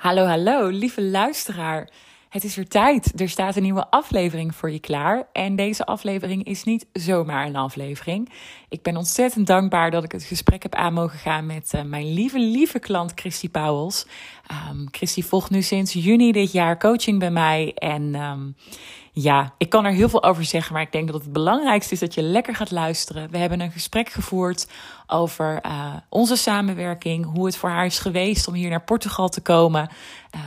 Hallo, hallo, lieve luisteraar. Het is weer tijd. Er staat een nieuwe aflevering voor je klaar. En deze aflevering is niet zomaar een aflevering. Ik ben ontzettend dankbaar dat ik het gesprek heb aan mogen gaan met uh, mijn lieve, lieve klant Christy Pauwels. Um, Christy volgt nu sinds juni dit jaar coaching bij mij. En um, ja, ik kan er heel veel over zeggen, maar ik denk dat het belangrijkste is dat je lekker gaat luisteren. We hebben een gesprek gevoerd over uh, onze samenwerking, hoe het voor haar is geweest om hier naar Portugal te komen.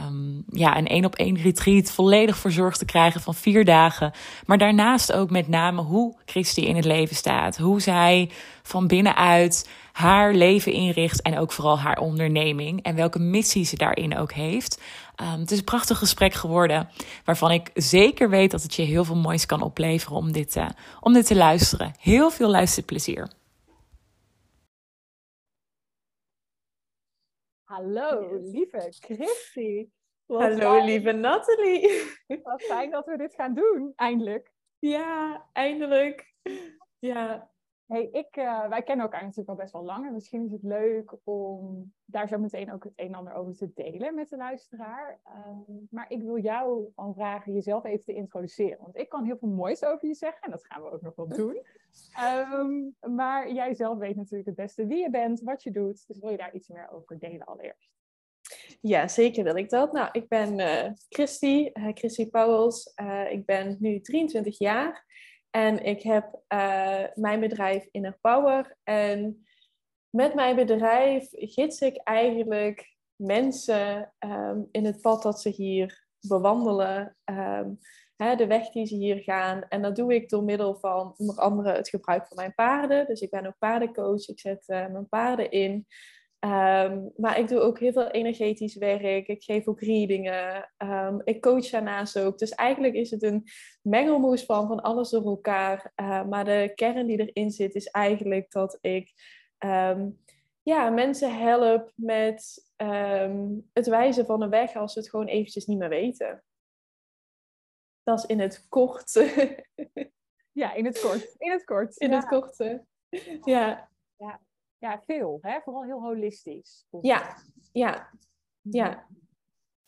Um, ja, een één op één retreat volledig verzorgd te krijgen van vier dagen. Maar daarnaast ook met name hoe Christy in het leven staat. Hoe zij van binnenuit haar leven inricht en ook vooral haar onderneming en welke missie ze daarin ook heeft. Um, het is een prachtig gesprek geworden, waarvan ik zeker weet dat het je heel veel moois kan opleveren om dit, uh, om dit te luisteren. Heel veel luisterplezier. Hallo, lieve Christy. Hallo, fijn. lieve Nathalie. Wat fijn dat we dit gaan doen, eindelijk. Ja, eindelijk. Ja, Hey, ik, uh, wij kennen elkaar natuurlijk al best wel lang. En misschien is het leuk om daar zo meteen ook het een en ander over te delen met de luisteraar. Um, maar ik wil jou al vragen jezelf even te introduceren. Want ik kan heel veel moois over je zeggen. En dat gaan we ook nog wel doen. Um, maar jij zelf weet natuurlijk het beste wie je bent, wat je doet. Dus wil je daar iets meer over delen allereerst? Ja, zeker wil ik dat. Nou, ik ben uh, Christy, uh, Christy Pauwels. ik ben nu 23 jaar. En ik heb uh, mijn bedrijf Inner Power. En met mijn bedrijf gids ik eigenlijk mensen um, in het pad dat ze hier bewandelen. Um, hè, de weg die ze hier gaan. En dat doe ik door middel van onder andere het gebruik van mijn paarden. Dus ik ben ook paardencoach. Ik zet uh, mijn paarden in. Um, maar ik doe ook heel veel energetisch werk. Ik geef ook readingen. Um, ik coach daarnaast ook. Dus eigenlijk is het een mengelmoes van, van alles door elkaar. Uh, maar de kern die erin zit is eigenlijk dat ik um, ja, mensen help met het wijzen van een weg als ze het gewoon eventjes niet meer weten. Dat is in het kort. ja, in het kort. In het kort. In ja. het korte. Ja. ja ja, veel. Hè? Vooral heel holistisch. Ja, ja, ja.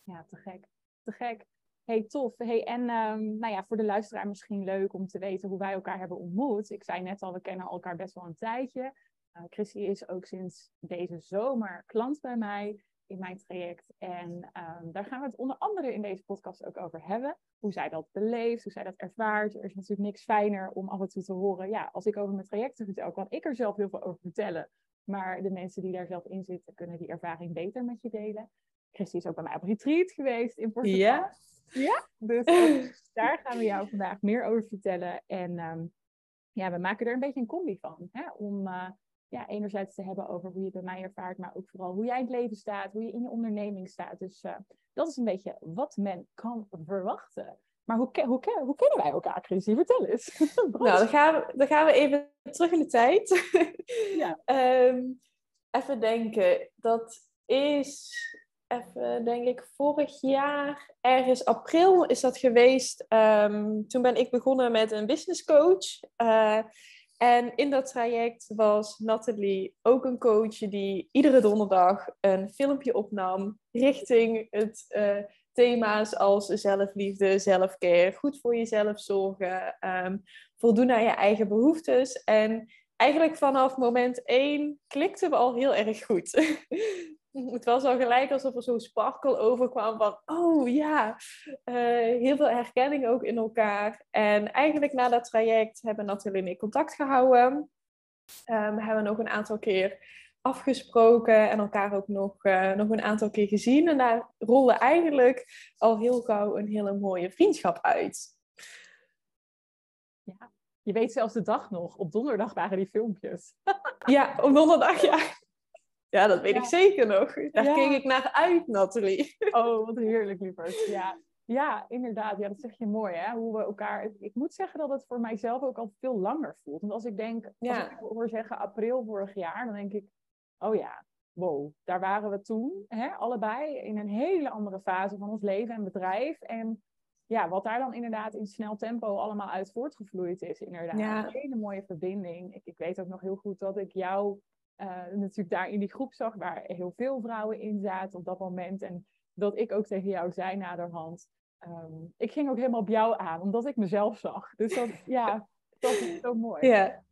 Ja, te gek. Te gek. Hey, tof. Hey, en um, nou ja, voor de luisteraar misschien leuk om te weten hoe wij elkaar hebben ontmoet. Ik zei net al, we kennen elkaar best wel een tijdje. Uh, Chrissy is ook sinds deze zomer klant bij mij in mijn traject. En um, daar gaan we het onder andere in deze podcast ook over hebben. Hoe zij dat beleeft, hoe zij dat ervaart. Er is natuurlijk niks fijner om af en toe te horen. Ja, als ik over mijn trajecten vertel, kan ik er zelf heel veel over vertellen. Maar de mensen die daar zelf in zitten, kunnen die ervaring beter met je delen. Christy is ook bij mij op retreat geweest in Portugal. Ja. Ja, dus daar gaan we jou vandaag meer over vertellen. En um, ja, we maken er een beetje een combi van. Hè? Om uh, ja, enerzijds te hebben over hoe je het bij mij ervaart, maar ook vooral hoe jij in het leven staat, hoe je in je onderneming staat. Dus uh, dat is een beetje wat men kan verwachten. Maar hoe, hoe, hoe kennen wij elkaar, Chrissy? Vertel eens. nou, dan gaan, we, dan gaan we even terug in de tijd. ja. um, even denken. Dat is, even denk ik, vorig jaar, ergens april is dat geweest. Um, toen ben ik begonnen met een business coach. Uh, en in dat traject was Nathalie ook een coach die iedere donderdag een filmpje opnam richting het uh, thema's als zelfliefde, zelfcare, goed voor jezelf zorgen, um, voldoen aan je eigen behoeftes. En eigenlijk vanaf moment één klikten we al heel erg goed. het was al gelijk alsof er zo'n sparkle overkwam van, oh ja, uh, heel veel herkenning ook in elkaar. En eigenlijk na dat traject hebben Nathalie en ik contact gehouden. Um, hebben nog een aantal keer afgesproken en elkaar ook nog, uh, nog een aantal keer gezien. En daar rolde eigenlijk al heel gauw een hele mooie vriendschap uit. Ja, je weet zelfs de dag nog. Op donderdag waren die filmpjes. ja, op donderdag, ja. Ja, dat weet ja. ik zeker nog. Daar ja. keek ik naar uit, Nathalie. Oh, wat heerlijk, lieverd. Ja. Ja, inderdaad. Ja, dat zeg je mooi, hè? Hoe we elkaar... Ik moet zeggen dat het voor mijzelf ook al veel langer voelt. Want als ik denk, ja. als ik hoor zeggen april vorig jaar, dan denk ik, oh ja, wow, daar waren we toen, hè, allebei, in een hele andere fase van ons leven en bedrijf. En ja, wat daar dan inderdaad in snel tempo allemaal uit voortgevloeid is, inderdaad. Ja. Een hele mooie verbinding. Ik, ik weet ook nog heel goed dat ik jou uh, natuurlijk daar in die groep zag, waar heel veel vrouwen in zaten op dat moment. En dat ik ook tegen jou zei naderhand. Um, ik ging ook helemaal op jou aan, omdat ik mezelf zag. Dus dat, ja, dat is zo mooi. Ja.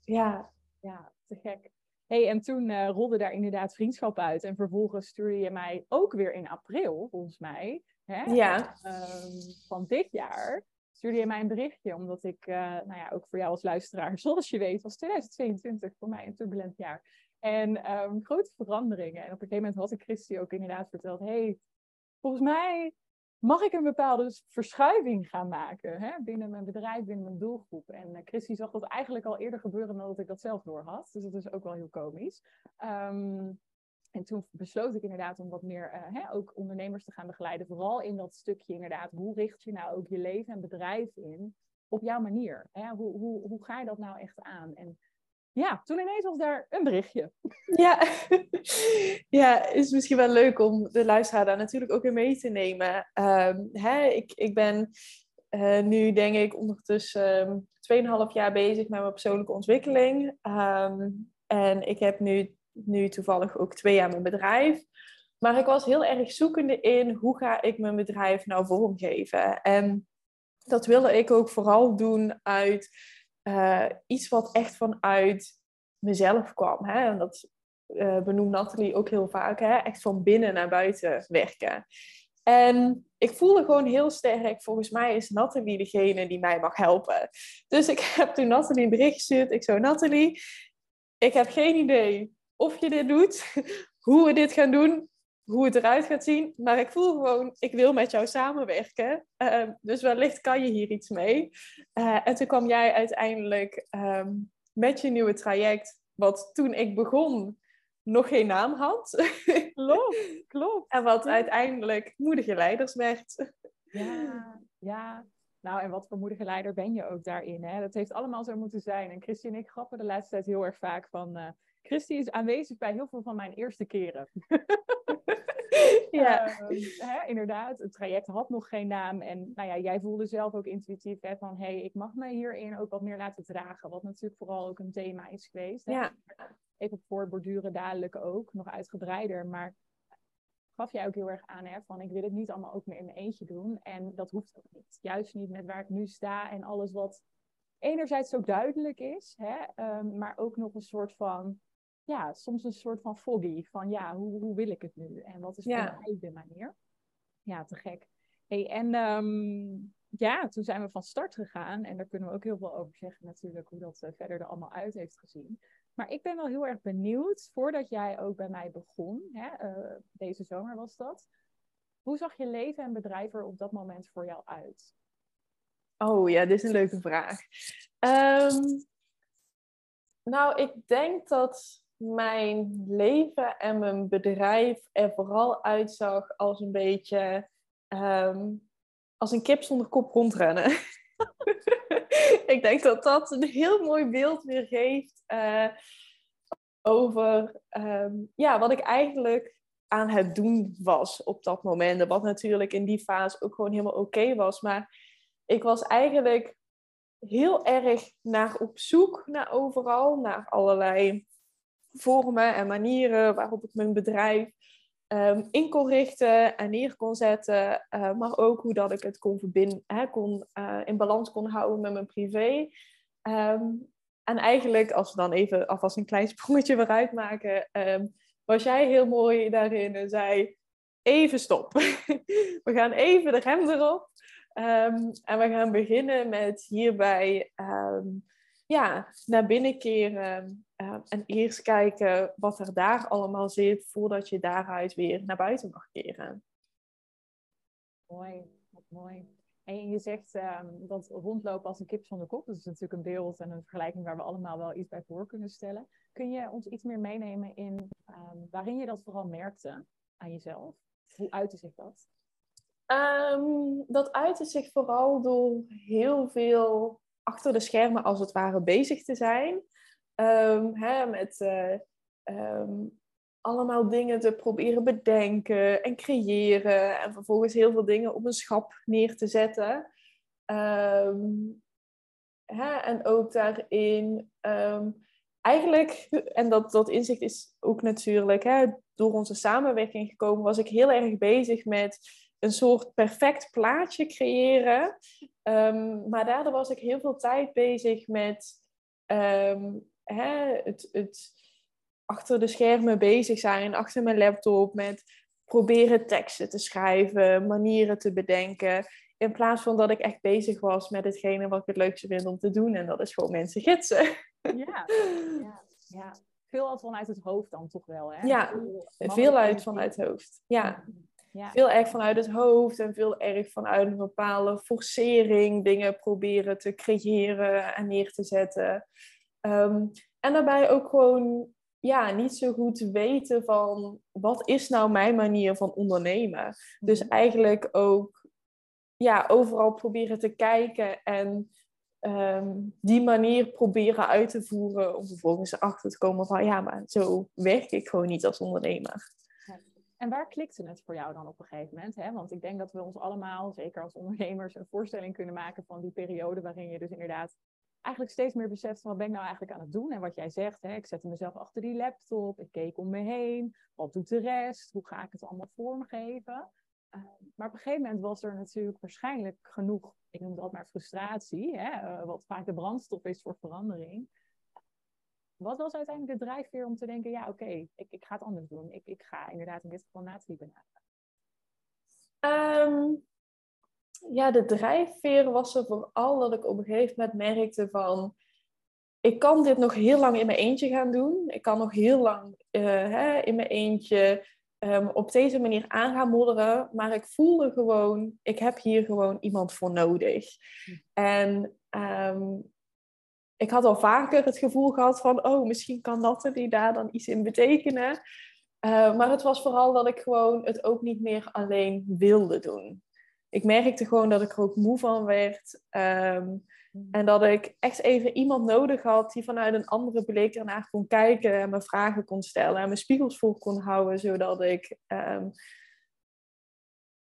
Ja. Ja, te gek. Hey, en toen uh, rolde daar inderdaad vriendschap uit. En vervolgens stuurde je mij ook weer in april, volgens mij. Hè? Ja. Um, van dit jaar stuurde je mij een berichtje, omdat ik, uh, nou ja, ook voor jou als luisteraar, zoals je weet, was 2022 voor mij een turbulent jaar. En um, grote veranderingen. En op een gegeven moment had ik Christy ook inderdaad verteld, hey, volgens mij mag ik een bepaalde verschuiving gaan maken hè? binnen mijn bedrijf, binnen mijn doelgroep. En uh, Christy zag dat eigenlijk al eerder gebeuren dan dat ik dat zelf door had. Dus dat is ook wel heel komisch. Um, en toen besloot ik inderdaad om wat meer uh, hè, ook ondernemers te gaan begeleiden. Vooral in dat stukje inderdaad, hoe richt je nou ook je leven en bedrijf in op jouw manier? Hè? Hoe, hoe, hoe ga je dat nou echt aan? En ja, toen ineens was daar een berichtje. Ja, ja is misschien wel leuk om de luisteraar daar natuurlijk ook in mee te nemen. Um, hè, ik, ik ben uh, nu denk ik ondertussen um, 2,5 jaar bezig met mijn persoonlijke ontwikkeling. Um, en ik heb nu, nu toevallig ook twee jaar mijn bedrijf. Maar ik was heel erg zoekende in hoe ga ik mijn bedrijf nou vormgeven. En dat wilde ik ook vooral doen uit uh, iets wat echt vanuit mezelf kwam. Hè? En dat uh, benoemt Nathalie ook heel vaak. Hè? Echt van binnen naar buiten werken. En ik voelde gewoon heel sterk, volgens mij is Nathalie degene die mij mag helpen. Dus ik heb toen Nathalie een bericht gestuurd. Ik zo, Nathalie, ik heb geen idee of je dit doet, hoe we dit gaan doen, hoe het eruit gaat zien. Maar ik voel gewoon, ik wil met jou samenwerken. Uh, dus wellicht kan je hier iets mee. Uh, en toen kwam jij uiteindelijk um, met je nieuwe traject, wat toen ik begon nog geen naam had. Klopt, klopt. en wat uiteindelijk moedige leiders werd. Ja, ja. Nou, en wat voor moedige leider ben je ook daarin? Hè? Dat heeft allemaal zo moeten zijn. En Christy en ik grappen de laatste tijd heel erg vaak van... Uh, Christy is aanwezig bij heel veel van mijn eerste keren. ja. Uh, hè, inderdaad, het traject had nog geen naam. En nou ja, jij voelde zelf ook intuïtief hè, van... hé, hey, ik mag me hierin ook wat meer laten dragen. Wat natuurlijk vooral ook een thema is geweest. Hè? Ja. Even voor borduren dadelijk ook, nog uitgebreider. Maar gaf jij ook heel erg aan, hè, van ik wil het niet allemaal ook meer in mijn eentje doen. En dat hoeft ook niet. Juist niet met waar ik nu sta en alles wat enerzijds zo duidelijk is, hè, um, maar ook nog een soort van ja, soms een soort van foggy. Van ja, hoe, hoe wil ik het nu? En wat is ja. mij de manier? Ja, te gek. Hey, en um, ja, toen zijn we van start gegaan. En daar kunnen we ook heel veel over zeggen natuurlijk. Hoe dat uh, verder er allemaal uit heeft gezien. Maar ik ben wel heel erg benieuwd. Voordat jij ook bij mij begon. Hè, uh, deze zomer was dat. Hoe zag je leven en bedrijf er op dat moment voor jou uit? Oh ja, dit is een leuke vraag. Um, nou, ik denk dat mijn leven en mijn bedrijf er vooral uitzag als een beetje um, als een kip zonder kop rondrennen. ik denk dat dat een heel mooi beeld weer geeft uh, over um, ja, wat ik eigenlijk aan het doen was op dat moment. Wat natuurlijk in die fase ook gewoon helemaal oké was. Maar ik was eigenlijk heel erg naar op zoek naar overal, naar allerlei vormen en manieren waarop ik mijn bedrijf um, in kon richten en neer kon zetten. Uh, maar ook hoe dat ik het kon verbinden, hè, kon, uh, in balans kon houden met mijn privé. Um, en eigenlijk, als we dan even alvast een klein sprongetje vooruit maken, um, was jij heel mooi daarin en zei: even stop. we gaan even de rem erop. en we gaan beginnen met hierbij ja, naar binnen keren uh, en eerst kijken wat er daar allemaal zit voordat je daaruit weer naar buiten mag keren. Mooi, wat mooi. En je zegt um, dat rondlopen als een kip zonder kop, dat is natuurlijk een beeld en een vergelijking waar we allemaal wel iets bij voor kunnen stellen. Kun je ons iets meer meenemen in um, waarin je dat vooral merkte aan jezelf? Hoe uitte zich dat? Um, dat uitte zich vooral door heel veel achter de schermen als het ware bezig te zijn. Um, hè, met uh, um, allemaal dingen te proberen bedenken en creëren. En vervolgens heel veel dingen op een schap neer te zetten. Um, hè, en ook daarin eigenlijk, en dat, dat inzicht is ook natuurlijk hè, door onze samenwerking gekomen, was ik heel erg bezig met een soort perfect plaatje creëren. Ehm, maar daardoor was ik heel veel tijd bezig met ehm, hè, het, het achter de schermen bezig zijn, achter mijn laptop, met proberen teksten te schrijven, manieren te bedenken. In plaats van dat ik echt bezig was met hetgene wat ik het leukste vind om te doen. En dat is gewoon mensen gidsen. Ja, ja, ja. veel al vanuit het hoofd dan toch wel, hè? Ja, veel uit vanuit het hoofd. Ja. ja. Veel erg vanuit het hoofd en veel erg vanuit een bepaalde forcering dingen proberen te creëren en neer te zetten. Ehm, en daarbij ook gewoon ja, niet zo goed weten van wat is nou mijn manier van ondernemen. Dus mhm. eigenlijk ook ja, overal proberen te kijken en Ehm, die manier proberen uit te voeren om vervolgens erachter te komen van ja, maar zo werk ik gewoon niet als ondernemer. En waar klikte het voor jou dan op een gegeven moment? Hè? Want ik denk dat we ons allemaal, zeker als ondernemers, een voorstelling kunnen maken van die periode waarin je dus inderdaad eigenlijk steeds meer beseft van wat ben ik nou eigenlijk aan het doen? En wat jij zegt, hè, ik zette mezelf achter die laptop, ik keek om me heen, wat doet de rest? Hoe ga ik het allemaal vormgeven? Ehm, maar op een gegeven moment was er natuurlijk waarschijnlijk genoeg, ik noem dat maar frustratie, hè, eh, wat vaak de brandstof is voor verandering. Wat was uiteindelijk de drijfveer om te denken, ja oké, ik, ik ga het anders doen. Ik, ik ga inderdaad in dit geval Nathalie benaderen. Um, ja, de drijfveer was er vooral dat ik op een gegeven moment merkte van... Ik kan dit nog heel lang in mijn eentje gaan doen. Ik kan nog heel lang uh, hè, in mijn eentje um, op deze manier aan gaan modderen. Maar ik voelde gewoon, ik heb hier gewoon iemand voor nodig. En ehm, ik had al vaker het gevoel gehad van, oh, misschien kan dat die daar dan iets in betekenen. Uh, maar het was vooral dat ik gewoon het ook niet meer alleen wilde doen. Ik merkte gewoon dat ik er ook moe van werd. Um, en dat ik echt even iemand nodig had die vanuit een andere blik ernaar kon kijken en me vragen kon stellen en mijn spiegels vol kon houden, zodat ik um,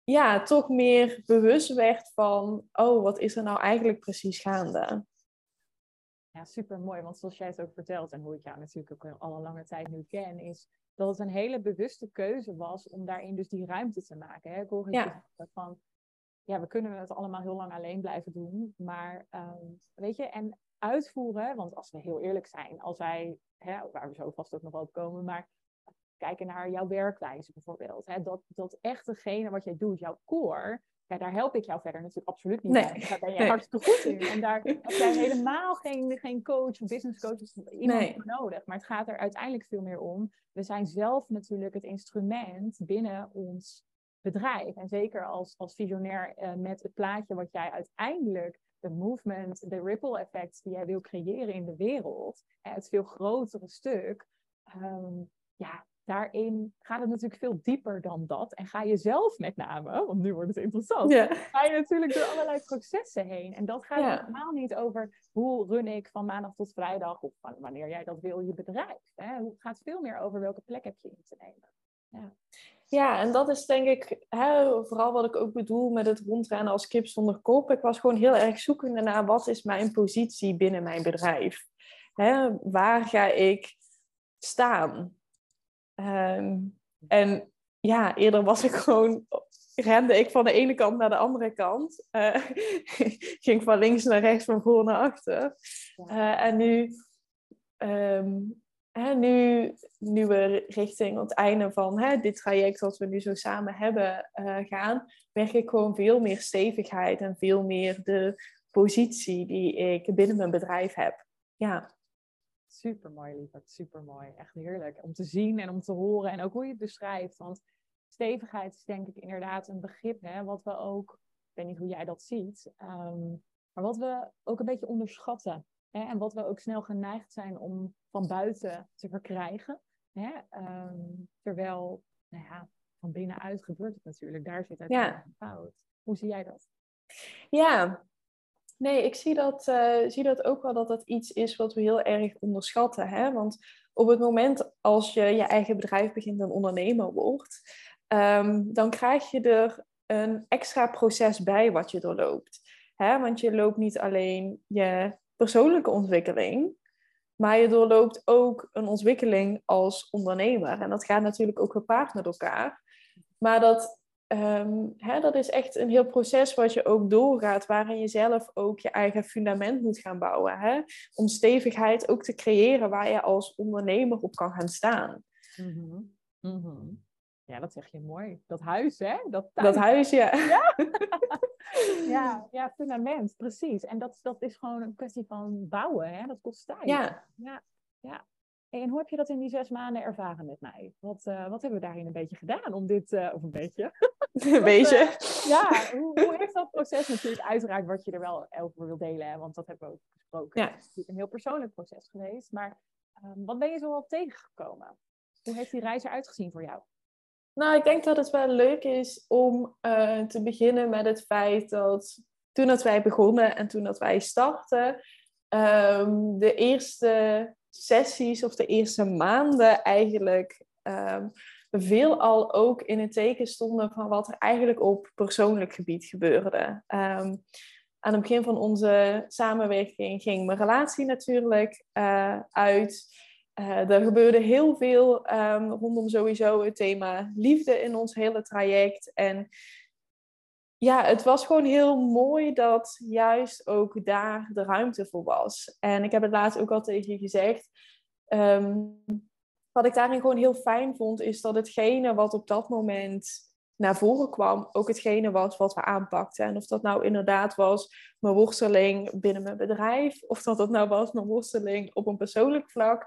ja, toch meer bewust werd van, oh, wat is er nou eigenlijk precies gaande? Ja, super mooi. Want zoals jij het ook vertelt, en hoe ik jou natuurlijk ook al een lange tijd nu ken, is dat het een hele bewuste keuze was om daarin dus die ruimte te maken. Hè? Ik hoor ja. van, ja, we kunnen het allemaal heel lang alleen blijven doen. Maar ehm, weet je, en uitvoeren, want als we heel eerlijk zijn, als wij, hè, waar we zo vast ook nog op komen, maar kijken naar jouw werkwijze bijvoorbeeld. Hè, dat, dat echt degene wat jij doet, jouw core, ja, daar help ik jou verder natuurlijk absoluut niet nee. bij. Daar ben je hartstikke goed in. En daar heb jij helemaal geen, geen coach of business coach of iemand nee. voor nodig. Maar het gaat er uiteindelijk veel meer om. We zijn zelf natuurlijk het instrument binnen ons bedrijf. En zeker als, als visionair uh, met het plaatje wat jij uiteindelijk, de movement, de ripple effects die jij wil creëren in de wereld, het veel grotere stuk, um, ja, daarin gaat het natuurlijk veel dieper dan dat. En ga je zelf met name, want nu wordt het interessant, ga je natuurlijk door allerlei processen heen. En dat gaat helemaal niet over hoe run ik van maandag tot vrijdag, of wanneer jij dat wil, je bedrijf. Hè? Het gaat veel meer over welke plek heb je in te nemen. Ja. Ja, en dat is denk ik hè, vooral wat ik ook bedoel met het rondrennen als kip zonder kop. Ik was gewoon heel erg zoekende naar wat is mijn positie binnen mijn bedrijf. Hè, waar ga ik staan? Um, en ja, eerder was ik gewoon, rende ik van de ene kant naar de andere kant. Uh, ging van links naar rechts, van voor naar achter. Uh, en nu um, hè, nu, nu we richting het einde van hè, dit traject wat we nu zo samen hebben uh, gaan, merk ik gewoon veel meer stevigheid en veel meer de positie die ik binnen mijn bedrijf heb. Ja. Super mooi, lieverd. Super mooi. Echt heerlijk om te zien en om te horen en ook hoe je het beschrijft. Want stevigheid is denk ik inderdaad een begrip hè, wat we ook, ik weet niet hoe jij dat ziet, um, maar wat we ook een beetje onderschatten. Hè, en wat we ook snel geneigd zijn om van buiten te verkrijgen. Hè? Ehm, terwijl, nou ja, van binnenuit gebeurt het natuurlijk. Daar zit het ja. fout. Hoe zie jij dat? Ja, nee, ik zie dat, uh, zie dat ook wel dat dat iets is wat we heel erg onderschatten. Hè? Want op het moment als je je eigen bedrijf begint en ondernemer wordt, um, dan krijg je er een extra proces bij wat je doorloopt. Hè? Want je loopt niet alleen je persoonlijke ontwikkeling, Maar je doorloopt ook een ontwikkeling als ondernemer. En dat gaat natuurlijk ook gepaard met elkaar. Maar dat, ehm, hè, dat is echt een heel proces wat je ook doorgaat, waarin je zelf ook je eigen fundament moet gaan bouwen. Hè? Om stevigheid ook te creëren waar je als ondernemer op kan gaan staan. Mhm. Mhm. Ja, dat zeg je mooi. Dat huis, hè? Dat, Dat huis, ja. Ja? ja, ja, fundament, precies. En dat, dat is gewoon een kwestie van bouwen, hè? Dat kost tijd. Ja. ja, ja. En hoe heb je dat in die zes maanden ervaren met mij? Wat, eh, wat hebben we daarin een beetje gedaan om dit, eh, of een beetje? Een beetje. ja, hoe, hoe heeft dat proces natuurlijk uiteraard wat je er wel over wil delen, hè? want dat hebben we ook besproken. Ja. Het is natuurlijk een heel persoonlijk proces geweest, maar ehm, wat ben je zo al tegengekomen? Hoe heeft die reis eruit gezien voor jou? Nou, ik denk dat het wel leuk is om eh, te beginnen met het feit dat toen dat wij begonnen en toen dat wij startten, ehm, de eerste sessies of de eerste maanden eigenlijk ehm, veelal ook in het teken stonden van wat er eigenlijk op persoonlijk gebied gebeurde. Ehm, aan het begin van onze samenwerking ging mijn relatie natuurlijk eh, uit. Eh, er gebeurde heel veel ehm, rondom sowieso het thema liefde in ons hele traject. En ja, het was gewoon heel mooi dat juist ook daar de ruimte voor was. En ik heb het laatst ook al tegen je gezegd. ehm, wat ik daarin gewoon heel fijn vond, is dat hetgene wat op dat moment naar voren kwam, ook hetgene was wat we aanpakten. En of dat nou inderdaad was mijn worsteling binnen mijn bedrijf, of dat het nou was mijn worsteling op een persoonlijk vlak.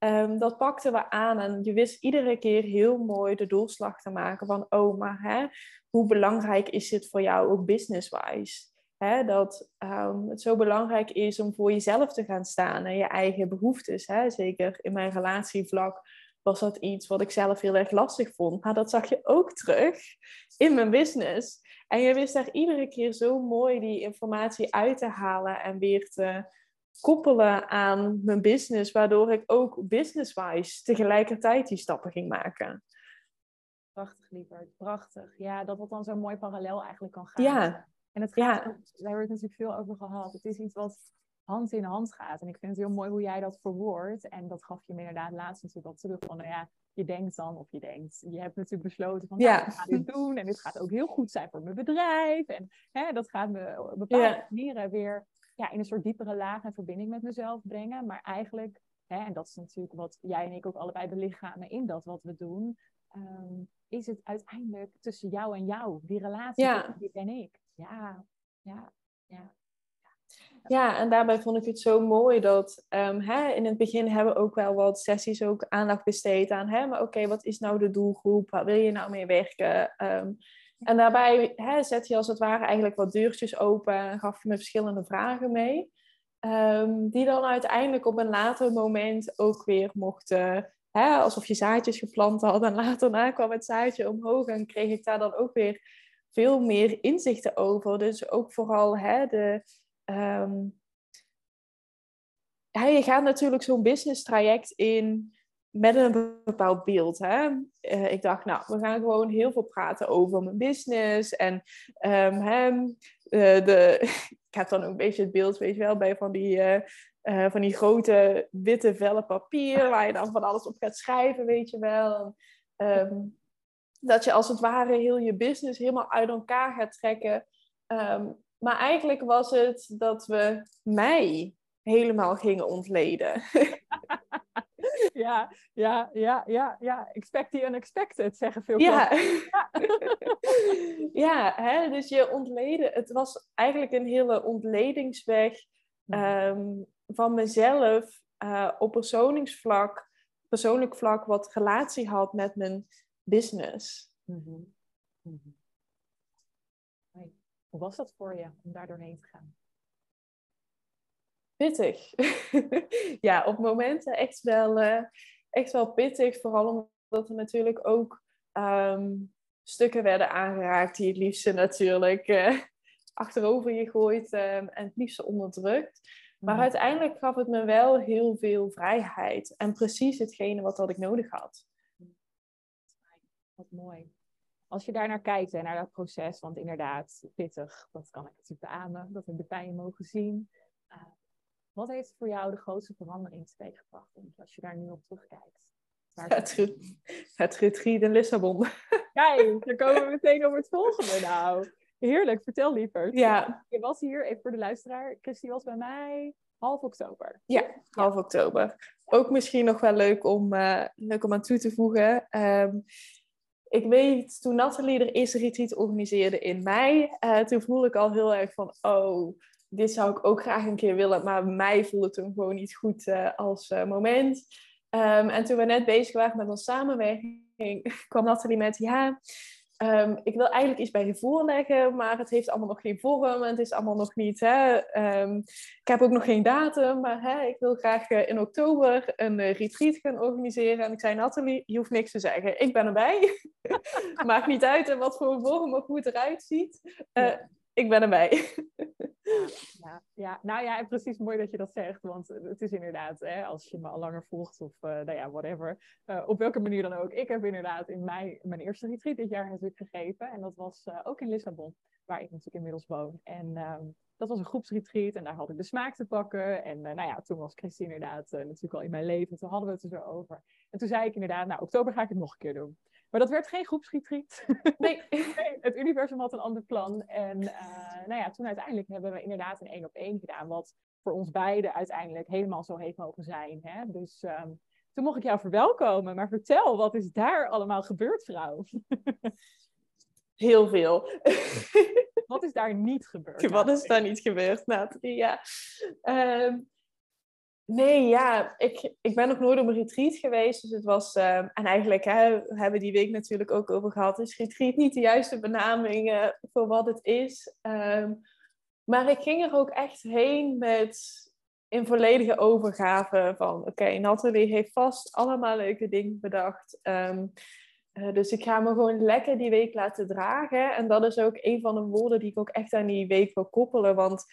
Ehm, dat pakten we aan en je wist iedere keer heel mooi de doorslag te maken van, oh, maar hè, hoe belangrijk is dit voor jou ook business-wise? Hè, dat ehm, het zo belangrijk is om voor jezelf te gaan staan en je eigen behoeftes. Hè? Zeker in mijn relatievlak was dat iets wat ik zelf heel erg lastig vond. Maar dat zag je ook terug in mijn business. En je wist daar iedere keer zo mooi die informatie uit te halen en weer te koppelen aan mijn business, waardoor ik ook business-wise tegelijkertijd die stappen ging maken. Prachtig, lieverd. Prachtig. Ja, dat dat dan zo mooi parallel eigenlijk kan gaan. Ja, En het Ja. gaat, ook- daar hebben we het natuurlijk veel over gehad. Het is iets wat hand in hand gaat. En ik vind het heel mooi hoe jij dat verwoordt. En dat gaf je me inderdaad laatst natuurlijk al terug. Van, nou ja, je denkt dan, of je denkt, je hebt natuurlijk besloten van, Ja. nou, ik ga dit doen. En dit gaat ook heel goed zijn voor mijn bedrijf. En hè, dat gaat me op bepaalde Ja. manieren weer ja, in een soort diepere laag en verbinding met mezelf brengen. Maar eigenlijk, hè, en dat is natuurlijk wat jij en ik ook allebei belichamen in dat wat we doen. ehm, is het uiteindelijk tussen jou en jou, die relatie Ja. tussen dit en ik. Ja, ja, ja. Ja, en daarbij vond ik het zo mooi dat ehm, hè, in het begin hebben we ook wel wat sessies ook aandacht besteed aan, hè, maar oké, wat is nou de doelgroep? Waar wil je nou mee werken? Ehm, en daarbij hè, zet je als het ware eigenlijk wat deurtjes open en gaf je me verschillende vragen mee. ehm, die dan uiteindelijk op een later moment ook weer mochten, hè, alsof je zaadjes geplant had. En later na kwam het zaadje omhoog en kreeg ik daar dan ook weer veel meer inzichten over. Dus ook vooral hè, de, Ehm, je gaat natuurlijk zo'n business traject in met een bepaald beeld. Hè? Eh, ik dacht, nou, we gaan gewoon heel veel praten over mijn business. En ehm, eh, de, ik heb dan ook een beetje het beeld, weet je wel, bij van die, eh, van die grote witte vellen papier, waar je dan van alles op gaat schrijven, weet je wel. Ehm, dat je als het ware heel je business helemaal uit elkaar gaat trekken. Ehm, maar eigenlijk was het dat we mij helemaal gingen ontleden. Ja, ja, ja, ja, ja. Expect the unexpected, zeggen veel Ja, ja hè? dus je ontleden. Het was eigenlijk een hele ontledingsweg ehm, van mezelf eh, op persoonlijksvlak, persoonlijk vlak wat relatie had met mijn business. Mhm. Mhm. Hoi. Hoe was dat voor je om daar doorheen te gaan? Pittig. ja, op momenten echt wel, eh, echt wel pittig. Vooral omdat er natuurlijk ook ehm, stukken werden aangeraakt die het liefste natuurlijk eh, achterover je gooit ehm, en het liefste onderdrukt. Maar Mhm. uiteindelijk gaf het me wel heel veel vrijheid. En precies hetgene wat ik nodig had. Wat mooi. Als je daar naar kijkt en naar dat proces, want inderdaad, pittig, dat kan ik natuurlijk beamen, dat heb ik bij je mogen zien. Uh, Wat heeft voor jou de grootste verandering teweeggebracht, als je daar nu op terugkijkt? Het, het retreat in Lissabon. Kijk, dan komen we meteen over het volgende nou. Heerlijk, vertel liever. Ja. Je was hier, even voor de luisteraar, Christy was bij mij half oktober. Ja, half oktober. Ook misschien nog wel leuk om, uh, leuk om aan toe te voegen. Ehm, ik weet, toen Nathalie er eerste retreat organiseerde in mei, uh, toen voelde ik al heel erg van, oh, dit zou ik ook graag een keer willen. Maar mij voelde het toen gewoon niet goed uh, als moment. Um, en toen we net bezig waren met onze samenwerking, kwam Nathalie met, ja, um, ik wil eigenlijk iets bij je voorleggen, maar het heeft allemaal nog geen vorm en het is allemaal nog niet, hè. Um, ik heb ook nog geen datum, maar hè, ik wil graag uh, in oktober een retreat gaan organiseren. En ik zei, Nathalie, je hoeft niks te zeggen, ik ben erbij. Maakt niet uit wat voor vorm of hoe het eruit ziet. Ik ben erbij. Ja, ja, nou ja, precies mooi dat je dat zegt. Want het is inderdaad, hè, als je me al langer volgt of uh, nou ja, whatever. Uh, op welke manier dan ook. Ik heb inderdaad in mei mijn eerste retreat dit jaar natuurlijk gegeven. En dat was uh, ook in Lissabon, waar ik natuurlijk inmiddels woon. En um, dat was een groepsretreat en daar had ik de smaak te pakken. En nou ja, toen was Christy inderdaad natuurlijk al in mijn leven. Toen hadden we het er zo over. En toen zei ik inderdaad, nou, oktober ga ik het nog een keer doen. Maar dat werd geen groepsretreat. Nee. nee, het universum had een ander plan. En uh, nou ja, toen uiteindelijk hebben we inderdaad een één op één gedaan. Wat voor ons beiden uiteindelijk helemaal zo heeft mogen zijn. Hè? Dus um, toen mocht ik jou verwelkomen. Maar vertel, wat is daar allemaal gebeurd, vrouw? Heel veel. wat is daar niet gebeurd? Wat is daar niet gebeurd, Nathalie? Ja. Um, Nee, ja, ik, ik ben nog nooit op een retreat geweest. Dus het was, uh, en eigenlijk hè, we hebben die week natuurlijk ook over gehad. Is retreat niet de juiste benaming uh, voor wat het is? Um, maar ik ging er ook echt heen met in volledige overgave van... Oké, okay, Nathalie heeft vast allemaal leuke dingen bedacht. Um, uh, dus ik ga me gewoon lekker die week laten dragen. En dat is ook een van de woorden die ik ook echt aan die week wil koppelen. Want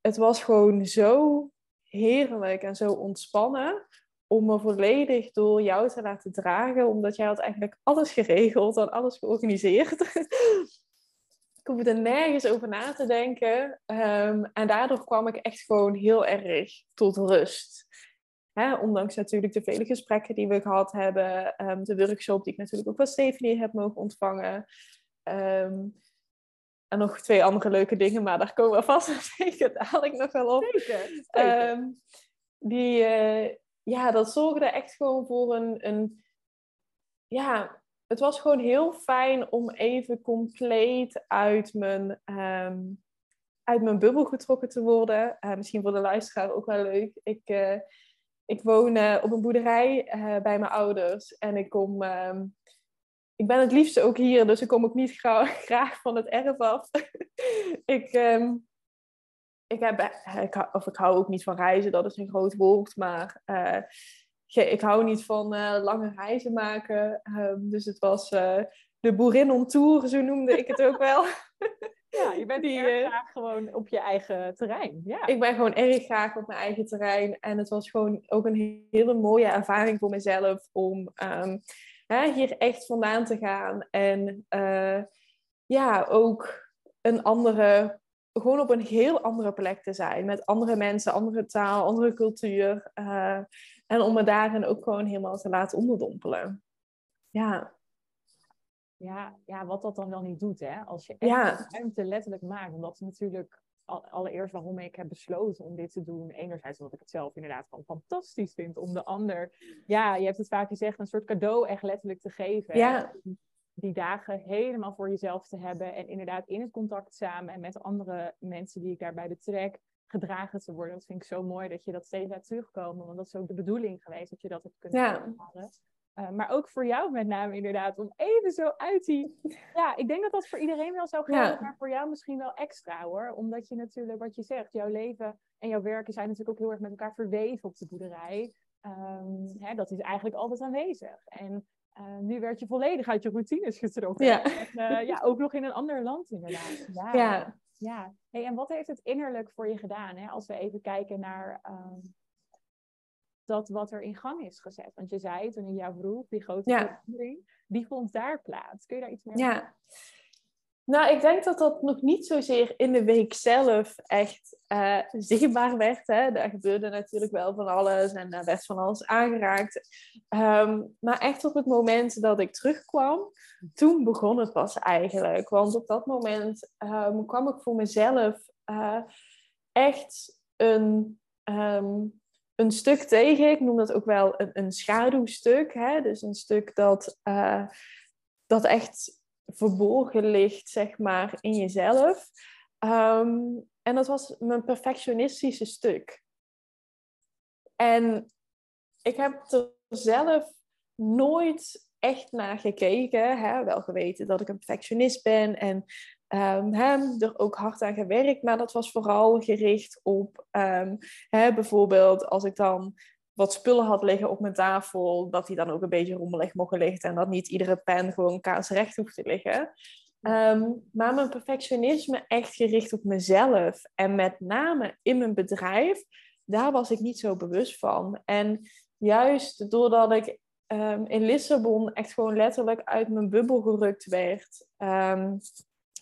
het was gewoon zo heerlijk en zo ontspannen om me volledig door jou te laten dragen, omdat jij had eigenlijk alles geregeld en alles georganiseerd. ik hoefde nergens over na te denken. Um, en daardoor kwam ik echt gewoon heel erg tot rust. Ondanks natuurlijk de vele gesprekken die we gehad hebben, um, de workshop die ik natuurlijk ook van Stephanie heb mogen ontvangen. Um, en nog twee andere leuke dingen, maar daar komen we vast zeker dadelijk nog wel op. Zeker. Um, die, uh, ja, dat zorgde echt gewoon voor een, een... Ja, het was gewoon heel fijn om even compleet uit mijn, um, uit mijn bubbel getrokken te worden. Uh, misschien voor de luisteraar ook wel leuk. Ik, uh, ik woon op een boerderij bij mijn ouders en ik kom... Um, ik ben het liefste ook hier, dus ik kom ook niet graag van het erf af. ik, um, ik, heb, ik, of ik hou ook niet van reizen, dat is een groot woord, maar uh, ik hou niet van uh, lange reizen maken. Um, dus het was uh, de boerin on tour, zo noemde ik het ook wel. ja, je bent Die, erg graag gewoon op je eigen terrein. Ja. Ik ben gewoon erg graag op mijn eigen terrein. En het was gewoon ook een hele mooie ervaring voor mezelf om... Um, hè, hier echt vandaan te gaan. En uh, ja, ook een andere, gewoon op een heel andere plek te zijn. Met andere mensen, andere taal, andere cultuur. Uh, en om me daarin ook gewoon helemaal te laten onderdompelen. Ja. Ja, ja, wat dat dan wel niet doet, hè? Als je echt ja. ruimte letterlijk maakt. Omdat natuurlijk allereerst waarom ik heb besloten om dit te doen. Enerzijds omdat ik het zelf inderdaad gewoon fantastisch vind. Om de ander, ja, je hebt het vaak gezegd, een soort cadeau echt letterlijk te geven. Ja. Die dagen helemaal voor jezelf te hebben. En inderdaad in het contact samen en met andere mensen die ik daarbij betrek. Gedragen te worden. Dat vind ik zo mooi dat je dat steeds laat terugkomen. Want dat is ook de bedoeling geweest dat je dat hebt kunnen ja. ervaren. Uh, maar ook voor jou met name inderdaad, om even zo uit die... Ja, ik denk dat dat voor iedereen wel zou gelden, ja. maar voor jou misschien wel extra hoor. Omdat je natuurlijk, wat je zegt, jouw leven en jouw werken zijn natuurlijk ook heel erg met elkaar verweven op de boerderij. Um, hè, dat is eigenlijk altijd aanwezig. En uh, nu werd je volledig uit je routines getrokken. Ja. En, uh, ja, ook nog in een ander land inderdaad. Ja. ja. ja. Hey, en wat heeft het innerlijk voor je gedaan? Hè? Als we even kijken naar... Um, dat wat er in gang is gezet. Want je zei toen in jouw vroeg, die grote ja. verandering, die vond daar plaats. Kun je daar iets meer Ja. Nou, ik denk dat dat nog niet zozeer in de week zelf echt uh, zichtbaar werd. Hè. Daar gebeurde natuurlijk wel van alles en daar werd van alles aangeraakt. Ehm, maar echt op het moment dat ik terugkwam, toen begon het pas eigenlijk. Want op dat moment um, kwam ik voor mezelf uh, echt een, um, een stuk tegen. Ik noem dat ook wel een, een schaduwstuk. Hè? Dus een stuk dat, uh, dat echt verborgen ligt, zeg maar, in jezelf. Um, en dat was mijn perfectionistische stuk. En ik heb er zelf nooit echt naar gekeken. Hè? Wel geweten dat ik een perfectionist ben en um, hè, er ook hard aan gewerkt. Maar dat was vooral gericht op um, hè, bijvoorbeeld als ik dan wat spullen had liggen op mijn tafel, dat die dan ook een beetje rommelig mogen liggen en dat niet iedere pen gewoon kaarsrecht hoeft te liggen. Um, maar mijn perfectionisme echt gericht op mezelf en met name in mijn bedrijf, daar was ik niet zo bewust van. En juist doordat ik in Lissabon echt gewoon letterlijk uit mijn bubbel gerukt werd,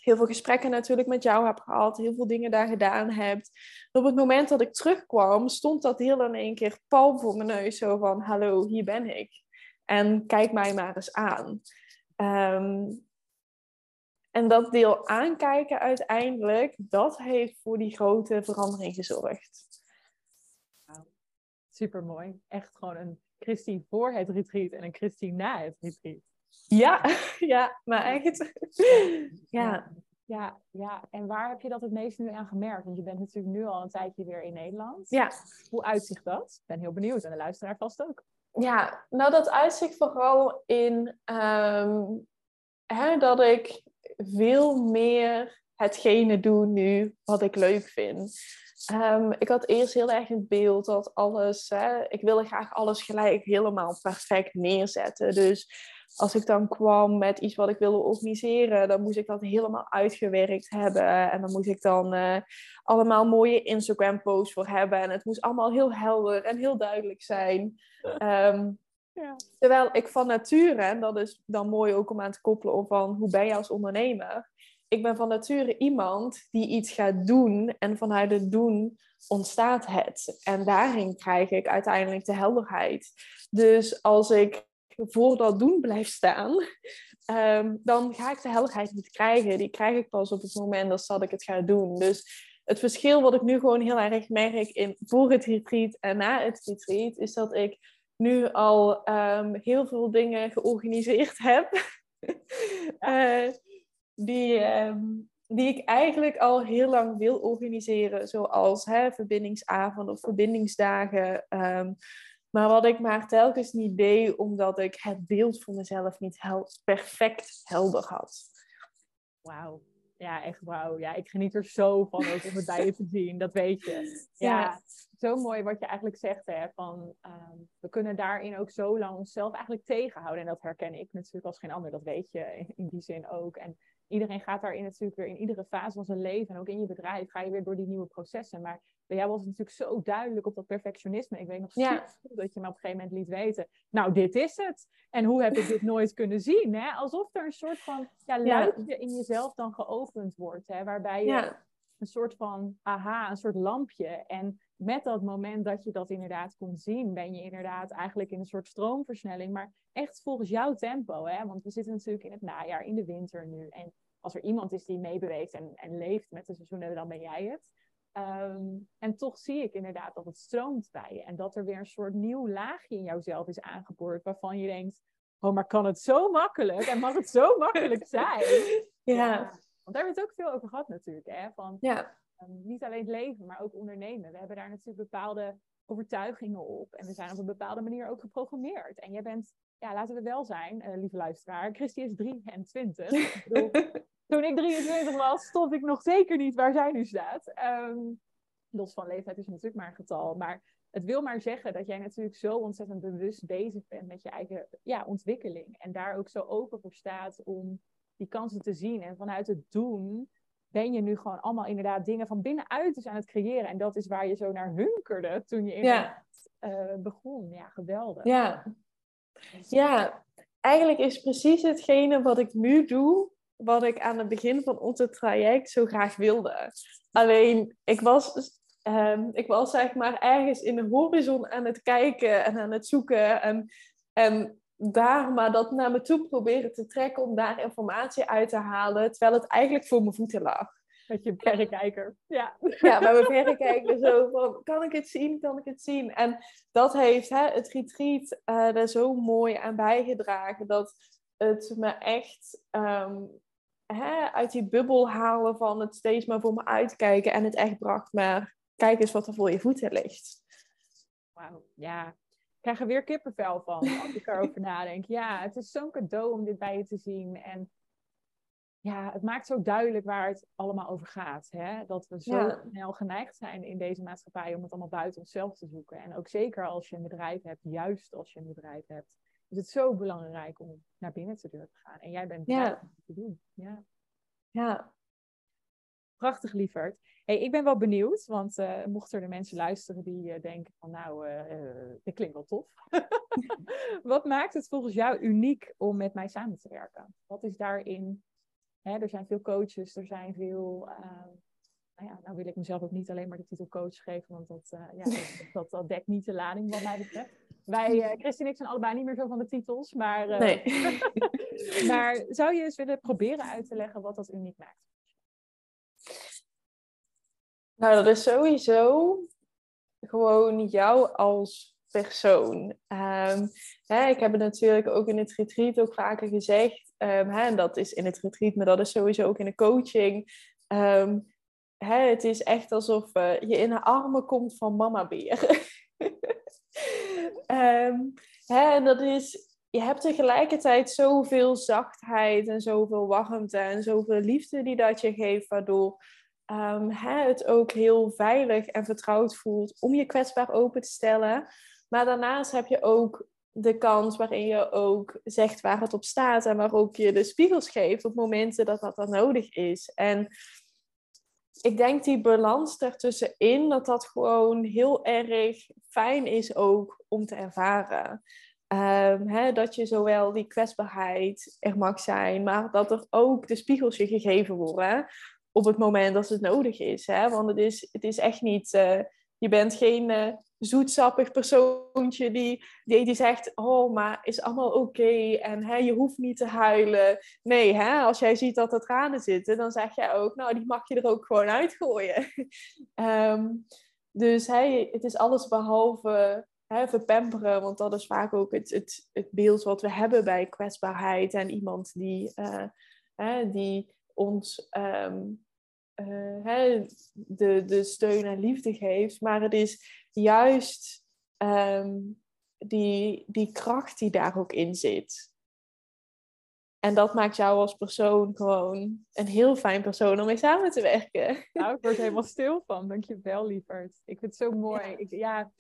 heel veel gesprekken natuurlijk met jou heb gehad, heel veel dingen daar gedaan hebt. op het moment dat ik terugkwam, stond dat heel in één keer pal voor mijn neus, zo van, hallo, hier ben ik. En kijk mij maar eens aan. Um, en dat deel aankijken uiteindelijk, dat heeft voor die grote verandering gezorgd. Super mooi. Echt gewoon een Christie voor het retreat en een Christie na het retreat. Ja, ja, maar echt. ja. Ja, ja, en waar heb je dat het meest nu aan gemerkt? Want je bent natuurlijk nu al een tijdje weer in Nederland. Ja. Hoe uitzicht dat? Ik ben heel benieuwd en de luisteraar vast ook. Ja, nou dat uitzicht vooral in um, hè, dat ik veel meer hetgene doe nu wat ik leuk vind. Um, ik had eerst heel erg het beeld dat alles, hè, ik wilde graag alles gelijk helemaal perfect neerzetten. Dus als ik dan kwam met iets wat ik wilde organiseren, dan moest ik dat helemaal uitgewerkt hebben. En dan moest ik dan uh, allemaal mooie Instagram-posts voor hebben. En het moest allemaal heel helder en heel duidelijk zijn. Um, ja. Terwijl ik van nature, en dat is dan mooi ook om aan te koppelen op van hoe ben je als ondernemer. Ik ben van nature iemand die iets gaat doen en vanuit het doen ontstaat het. En daarin krijg ik uiteindelijk de helderheid. Dus als ik voor dat doen blijf staan, um, dan ga ik de helderheid niet krijgen. Die krijg ik pas op het moment dat ik het ga doen. Dus het verschil wat ik nu gewoon heel erg merk in, voor het retreat en na het retreat, is dat ik nu al um, heel veel dingen georganiseerd heb. uh, die, um, die ik eigenlijk al heel lang wil organiseren. Zoals hè, verbindingsavonden of verbindingsdagen. Maar wat ik maar telkens niet deed, omdat ik het beeld voor mezelf niet hel perfect helder had. Wauw. Ja, echt wauw. Ja, ik geniet er zo van ook om het bij je te zien. Dat weet je. Ja, ja. zo mooi wat je eigenlijk zegt. Hè, van, um, we kunnen daarin ook zo lang onszelf eigenlijk tegenhouden. En dat herken ik natuurlijk als geen ander. Dat weet je in, in die zin ook. En iedereen gaat daarin natuurlijk weer in iedere fase van zijn leven en ook in je bedrijf ga je weer door die nieuwe processen. Maar bij jou was het natuurlijk zo duidelijk op dat perfectionisme. Ik weet nog ja. dat je me op een gegeven moment liet weten, nou dit is het. En hoe heb ik dit nooit kunnen zien? Hè? Alsof er een soort van ja, luikje in jezelf dan geopend wordt. Hè? Waarbij je een soort van aha, een soort lampje. En met dat moment dat je dat inderdaad kon zien, ben je inderdaad eigenlijk in een soort stroomversnelling. Maar echt volgens jouw tempo. Hè? Want we zitten natuurlijk in het najaar, in de winter nu. En als er iemand is die meebeweegt en, en leeft met de seizoenen, dan ben jij het. Um, en toch zie ik inderdaad dat het stroomt bij je. En dat er weer een soort nieuw laagje in jouzelf is aangeboord. Waarvan je denkt, oh, maar kan het zo makkelijk? En mag het zo makkelijk zijn? Ja. ja. Want daar hebben we het ook veel over gehad natuurlijk. Hè? Van, ja. um, niet alleen het leven, maar ook ondernemen. We hebben daar natuurlijk bepaalde overtuigingen op. En we zijn op een bepaalde manier ook geprogrammeerd. En jij bent, ja, laten we wel zijn, uh, lieve luisteraar. Christy is 23. ik bedoel, toen ik 23 was, stond ik nog zeker niet waar zij nu staat. Um, los van leeftijd is natuurlijk maar een getal. Maar het wil maar zeggen dat jij natuurlijk zo ontzettend bewust bezig bent met je eigen ja, ontwikkeling. En daar ook zo open voor staat om die kansen te zien. En vanuit het doen ben je nu gewoon allemaal inderdaad dingen van binnenuit dus aan het creëren. En dat is waar je zo naar hunkerde toen je inderdaad ja. uh, begon. Ja, geweldig. Ja. ja, eigenlijk is precies hetgene wat ik nu doe wat ik aan het begin van onze traject zo graag wilde. Alleen, ik was, um, ik was zeg maar ergens in de horizon aan het kijken en aan het zoeken. En, en daar maar dat naar me toe proberen te trekken om daar informatie uit te halen, terwijl het eigenlijk voor mijn voeten lag. Met je verrekijker. Ja. ja, met mijn verrekijker zo van, kan ik het zien, kan ik het zien? En dat heeft hè, het retreat uh, er zo mooi aan bijgedragen, dat het me echt ehm, hè, uit die bubbel halen van het steeds maar voor me uitkijken en het echt bracht maar kijk eens wat er voor je voeten ligt. Wauw, ja. Ik krijg er weer kippenvel van als ik erover nadenk. Ja, het is zo'n cadeau om dit bij je te zien. En ja, het maakt zo duidelijk waar het allemaal over gaat. Hè? Dat we zo snel geneigd zijn in deze maatschappij om het allemaal buiten onszelf te zoeken. En ook zeker als je een bedrijf hebt, juist als je een bedrijf hebt, is het zo belangrijk om naar binnen te durven gaan. En jij bent ja. om te doen. Ja. ja. Prachtig, lieverd. Hey, ik ben wel benieuwd, want uh, mochten er mensen luisteren die uh, denken van nou, uh, dit klinkt wel tof. Wat maakt het volgens jou uniek om met mij samen te werken? Wat is daarin Hè, er zijn veel coaches, er zijn veel. Uh, nou ja, nou wil ik mezelf ook niet alleen maar de titel coach geven, want dat, uh, ja, dat, dat, dekt niet de lading wat mij betreft. Wij, uh, Christine en ik zijn allebei niet meer zo van de titels, maar, nee. maar zou je eens willen proberen uit te leggen wat dat uniek maakt? Nou, dat is sowieso gewoon jou als persoon. Um, hè, ik heb het natuurlijk ook in het retreat ook vaker gezegd. Um, hè, en dat is in het retreat, maar dat is sowieso ook in de coaching. Um, hè, het is echt alsof uh, je in de armen komt van mama beer. hè, en dat is, je hebt tegelijkertijd zoveel zachtheid en zoveel warmte en zoveel liefde die dat je geeft, waardoor um, hè, het ook heel veilig en vertrouwd voelt om je kwetsbaar open te stellen. Maar daarnaast heb je ook de kans waarin je ook zegt waar het op staat en waar ook je de spiegels geeft op momenten dat dat dan nodig is. En ik denk die balans ertussenin, dat dat gewoon heel erg fijn is ook om te ervaren. Hè, dat je zowel die kwetsbaarheid er mag zijn, maar dat er ook de spiegels je gegeven worden op het moment dat het nodig is. Hè? Want het is, het is echt niet, uh, je bent geen uh, zoetsappig persoontje die, die, die zegt, oh, maar is allemaal oké en hè, je hoeft niet te huilen. Nee, hè, als jij ziet dat er tranen zitten, dan zeg jij ook, nou, die mag je er ook gewoon uitgooien. um, dus hè, het is alles behalve hè, verpamperen, want dat is vaak ook het, het, het beeld wat we hebben bij kwetsbaarheid en iemand die, uh, hè, die ons um, uh, de, de steun en liefde geeft. Maar het is juist um, die, die kracht die daar ook in zit. En dat maakt jou als persoon gewoon een heel fijn persoon om mee samen te werken. Nou, ik word helemaal stil van. Dankjewel, lieverd. Ik vind het zo mooi. Ja. Ik, ja,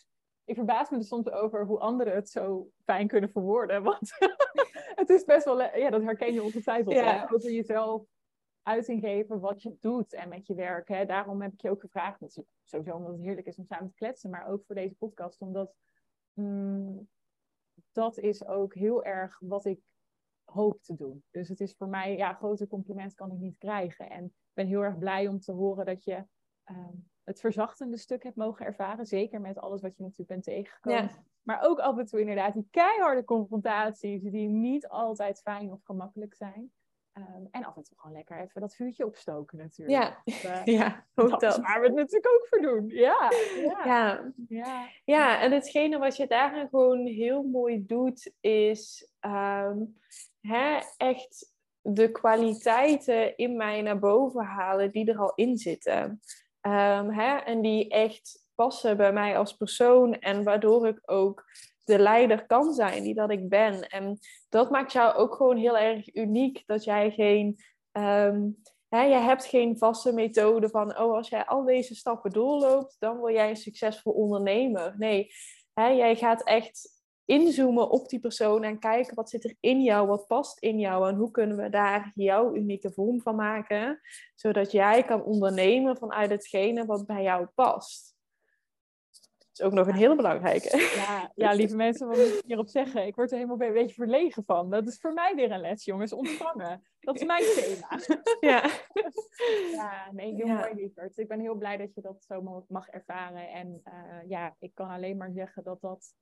ik verbaas me er soms over hoe anderen het zo fijn kunnen verwoorden. Want het is best wel... Ja, dat herken je ongetwijfeld. Ja. Over jezelf uiting geven wat je doet en met je werk. Hè. Daarom heb ik je ook gevraagd, sowieso omdat het heerlijk is om samen te kletsen, maar ook voor deze podcast, omdat mm, dat is ook heel erg wat ik hoop te doen. Dus het is voor mij, ja, grote compliment kan ik niet krijgen. En ik ben heel erg blij om te horen dat je uh, het verzachtende stuk hebt mogen ervaren. Zeker met alles wat je natuurlijk bent tegengekomen. Ja. Maar ook af en toe inderdaad die keiharde confrontaties die niet altijd fijn of gemakkelijk zijn. Um, en af en toe gewoon lekker even dat vuurtje opstoken natuurlijk. Ja, uh, ja ook dat. dat. waar we het natuurlijk ook voor doen. Ja, ja. Ja, ja. ja en hetgene wat je daarin gewoon heel mooi doet, is um, hè, echt de kwaliteiten in mij naar boven halen die er al in zitten. Um, hè, en die echt passen bij mij als persoon en waardoor ik ook de leider kan zijn die dat ik ben. En dat maakt jou ook gewoon heel erg uniek. Dat jij geen. Um, hè, je hebt geen vaste methode van, oh, als jij al deze stappen doorloopt, dan word jij een succesvol ondernemer. Nee, hè, jij gaat echt inzoomen op die persoon en kijken wat zit er in jou, wat past in jou en hoe kunnen we daar jouw unieke vorm van maken, zodat jij kan ondernemen vanuit hetgene wat bij jou past. Is ook nog een hele belangrijke. Ja, ja lieve mensen, wat moet ik hierop zeggen? Ik word er helemaal een beetje verlegen van. Dat is voor mij weer een les, jongens. Ontvangen. Dat is mijn thema. Ja. Ja, nee, heel Ja. mooi, lieverd. Ik ben heel blij dat je dat zo mag ervaren. En eh, ja, ik kan alleen maar zeggen dat dat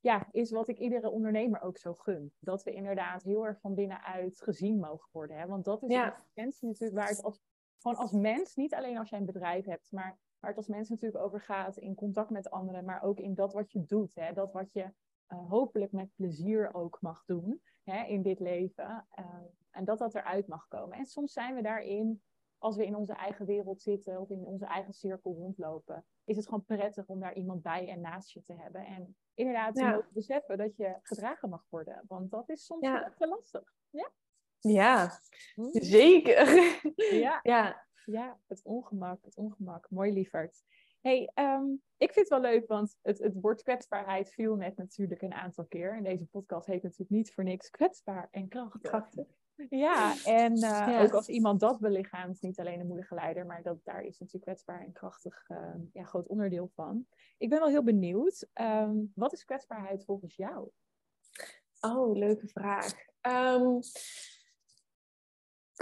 ja, is wat ik iedere ondernemer ook zo gun. Dat we inderdaad heel erg van binnenuit gezien mogen worden. Hè? Want dat is Ja. de essentie natuurlijk waar het als, gewoon als mens, niet alleen als jij een bedrijf hebt, maar waar het als mens natuurlijk over gaat in contact met anderen, maar ook in dat wat je doet. Hè? Dat wat je eh, hopelijk met plezier ook mag doen hè, in dit leven. Eh, en dat dat eruit mag komen. En soms zijn we daarin, als we in onze eigen wereld zitten of in onze eigen cirkel rondlopen, is het gewoon prettig om daar iemand bij en naast je te hebben. En inderdaad te Ja. mogen beseffen dat je gedragen mag worden. Want dat is soms Ja. wel lastig. Ja, Hm? zeker. Ja, Ja, ja, het ongemak, het ongemak. Mooi lieverd. hey, ehm, ik vind het wel leuk, want het, het woord kwetsbaarheid viel net natuurlijk een aantal keer. En deze podcast heet natuurlijk niet voor niks kwetsbaar en krachtig. krachtig. Ja, en eh, Ja. ook als iemand dat belichaamt, niet alleen de moedige leider, maar dat, daar is natuurlijk kwetsbaar en krachtig eh, ja, groot onderdeel van. Ik ben wel heel benieuwd, ehm, wat is kwetsbaarheid volgens jou? Oh, leuke vraag.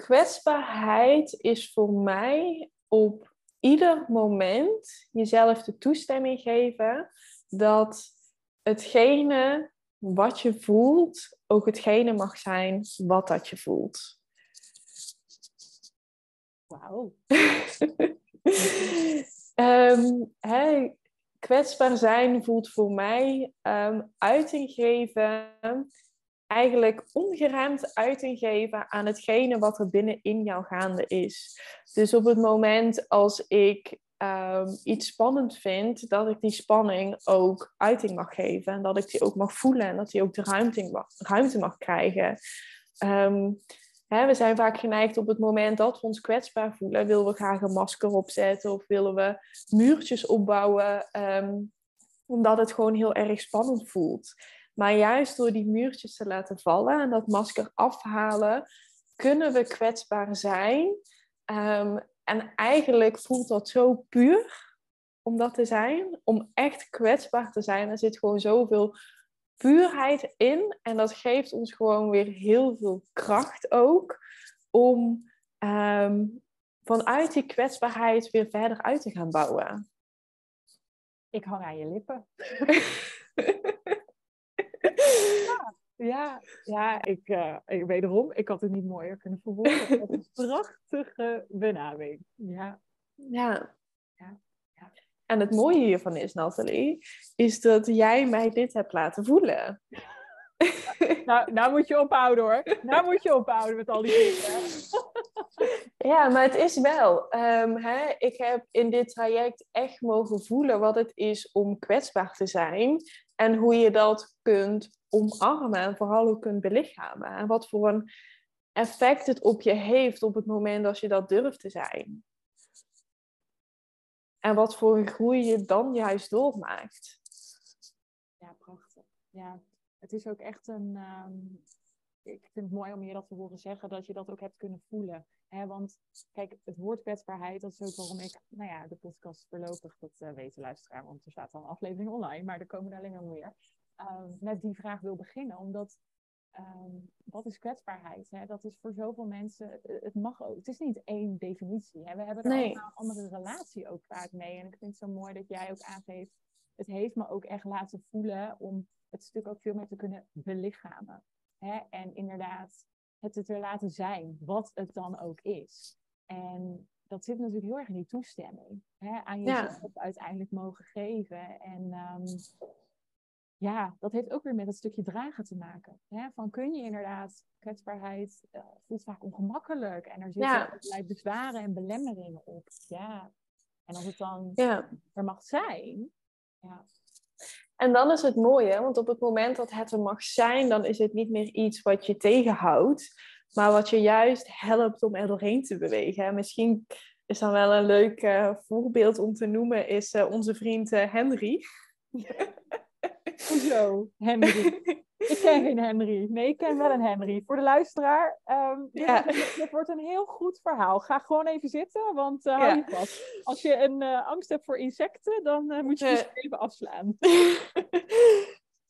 Kwetsbaarheid is voor mij op ieder moment jezelf de toestemming geven dat hetgene wat je voelt ook hetgene mag zijn wat dat je voelt. Wauw. Hè, kwetsbaar zijn voelt voor mij ehm, uiting geven, eigenlijk ongeremd uiting geven aan hetgene wat er binnenin jou gaande is. Dus op het moment als ik ehm, iets spannend vind, dat ik die spanning ook uiting mag geven en dat ik die ook mag voelen en dat die ook de ruimte mag, ruimte mag krijgen. Ehm, Hè, we zijn vaak geneigd op het moment dat we ons kwetsbaar voelen, willen we graag een masker opzetten of willen we muurtjes opbouwen, ehm, omdat het gewoon heel erg spannend voelt. Maar juist door die muurtjes te laten vallen en dat masker afhalen, kunnen we kwetsbaar zijn. Ehm, en eigenlijk voelt dat zo puur om dat te zijn, om echt kwetsbaar te zijn. Er zit gewoon zoveel puurheid in. En dat geeft ons gewoon weer heel veel kracht ook om ehm, vanuit die kwetsbaarheid weer verder uit te gaan bouwen. Ik hang aan je lippen. Ja, ja ik, ik, wederom, ik had het niet mooier kunnen verwoorden. Wat een prachtige benaming. Ja, ja. Ja, ja. En het mooie hiervan is, Nathalie, is dat jij mij dit hebt laten voelen. nou, nou moet je ophouden hoor. Nou moet je ophouden met al die dingen. Ja, maar het is wel. ehm, hè, ik heb in dit traject echt mogen voelen wat het is om kwetsbaar te zijn. En hoe je dat kunt omarmen en vooral ook kunt belichamen. En wat voor een effect het op je heeft op het moment dat je dat durft te zijn. En wat voor een groei je dan juist doormaakt. Ja, prachtig. Ja, het is ook echt een. ehm, ik vind het mooi om je dat te horen zeggen, dat je dat ook hebt kunnen voelen. Hè? Want kijk, het woord kwetsbaarheid, dat is ook waarom ik, nou ja, de podcast voorlopig, dat weet de luisteraar, want er staat al een aflevering online, maar er komen er alleen maar meer. ehm, met die vraag wil beginnen. Omdat, ehm, wat is kwetsbaarheid? Hè? Dat is voor zoveel mensen, eh, het mag ook, het is niet één definitie. Hè? We hebben er Nee. allemaal een andere relatie ook vaak mee. En ik vind het zo mooi dat jij ook aangeeft, het heeft me ook echt laten voelen om het stuk ook veel meer te kunnen belichamen. Hè? En inderdaad, het het er laten zijn, wat het dan ook is. En dat zit natuurlijk heel erg in die toestemming. Hè? Aan Ja. jezelf uiteindelijk mogen geven. En ehm, ja, dat heeft ook weer met dat stukje dragen te maken. Hè? Van kun je inderdaad, kwetsbaarheid eh, voelt vaak ongemakkelijk. En er zitten Ja. allerlei bezwaren en belemmeringen op. Ja. En als het dan Ja. er mag zijn, ja, En dan is het mooie, want op het moment dat het er mag zijn, dan is het niet meer iets wat je tegenhoudt, maar wat je juist helpt om er doorheen te bewegen. En misschien is dan wel een leuk eh, voorbeeld om te noemen, is eh, onze vriend eh, Henry. Hoezo, Henry? Ik ken geen Henry. Nee, ik ken wel een Henry. Voor de luisteraar, ehm, Ja. dit, dit wordt een heel goed verhaal. Ga gewoon even zitten, want eh, Ja. hou je vast. Als je een eh, angst hebt voor insecten, dan eh, moet je dus even afslaan.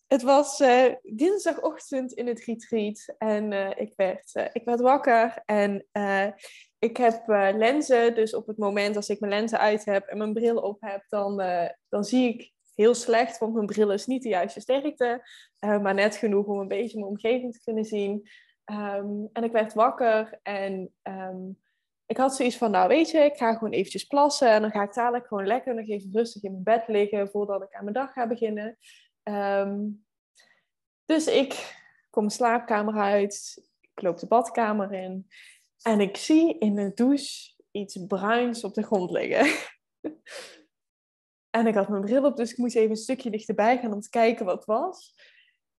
Het was dinsdagochtend in het retreat en ik, werd, ik werd wakker en ik heb lenzen. Dus op het moment als ik mijn lenzen uit heb en mijn bril op heb, dan, dan zie ik heel slecht, want mijn bril is niet de juiste sterkte, eh, maar net genoeg om een beetje mijn omgeving te kunnen zien. Ehm, en ik werd wakker en ehm, ik had zoiets van, nou weet je, ik ga gewoon eventjes plassen en dan ga ik dadelijk gewoon lekker nog even rustig in mijn bed liggen voordat ik aan mijn dag ga beginnen. Ehm, dus ik kom slaapkamer uit, ik loop de badkamer in en ik zie in de douche iets bruins op de grond liggen. en ik had mijn bril op, dus ik moest even een stukje dichterbij gaan om te kijken wat het was.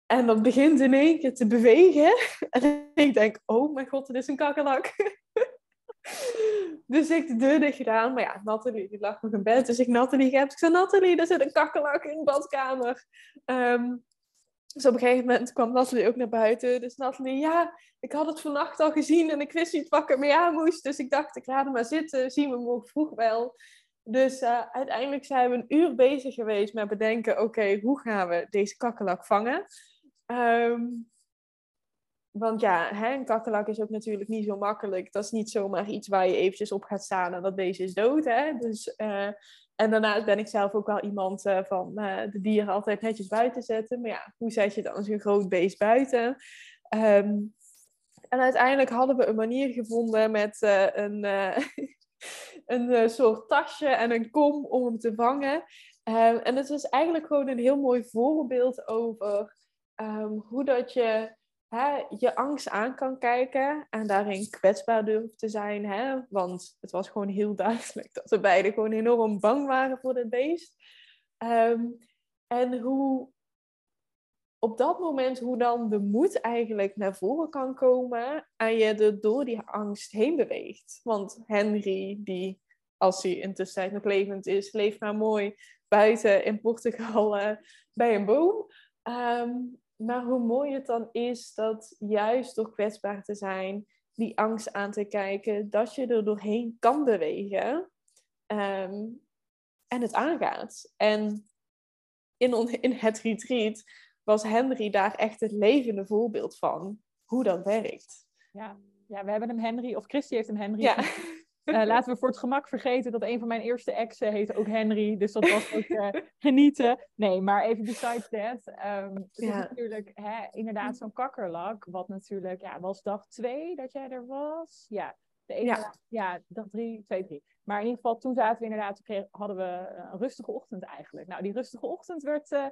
En dat begint in één keer te bewegen. En ik denk, oh mijn god, het is een kakkelak. Dus ik de deur dicht gedaan. Maar ja, Nathalie die lag nog in bed. Dus ik Nathalie heb. Ik zei, Nathalie, er zit een kakkelak in de badkamer. Ehm, dus op een gegeven moment kwam Nathalie ook naar buiten. Dus Nathalie, ja, ik had het vannacht al gezien en ik wist niet wat ik ermee aan moest. Dus ik dacht, ik laat hem maar zitten. Zien we morgen vroeg wel. Dus eh, uiteindelijk zijn we een uur bezig geweest met bedenken... Oké, hoe gaan we deze kakkelak vangen? Ehm, want ja, hè, een kakkelak is ook natuurlijk niet zo makkelijk. Dat is niet zomaar iets waar je eventjes op gaat staan en dat deze is dood. Hè? Dus, eh, en daarnaast ben ik zelf ook wel iemand eh, van de dieren altijd netjes buiten zetten. Maar ja, hoe zet je dan zo'n groot beest buiten? Ehm, en uiteindelijk hadden we een manier gevonden met een, een eh, soort tasje en een kom om hem te vangen. Ehm, en het is eigenlijk gewoon een heel mooi voorbeeld over ehm, hoe dat je hè, je angst aan kan kijken en daarin kwetsbaar durft te zijn. Hè? Want het was gewoon heel duidelijk dat we beiden gewoon enorm bang waren voor dit beest. Ehm, en hoe op dat moment, hoe dan de moed eigenlijk naar voren kan komen en je er door die angst heen beweegt. Want Henry, die als hij intussen nog levend is, leeft maar mooi buiten in Portugal eh, bij een boom. Ehm, maar hoe mooi het dan is dat juist door kwetsbaar te zijn, die angst aan te kijken, dat je er doorheen kan bewegen ehm, en het aangaat. En in, on- in het retreat was Henry daar echt het levende voorbeeld van hoe dat werkt. Ja. ja, we hebben hem Henry, of Christy heeft hem Henry. Ja, Eh, laten we voor het gemak vergeten dat een van mijn eerste exen heette ook Henry. Dus dat was ook eh, genieten. Nee, maar even besides that. het is Ja. natuurlijk hè, inderdaad zo'n kakkerlak. Wat natuurlijk, ja, was dag twee dat jij er was? Ja, de ene, Ja. ja. dag drie, twee, drie. Maar in ieder geval, toen zaten we inderdaad, hadden we een rustige ochtend eigenlijk. Nou, die rustige ochtend werd eh,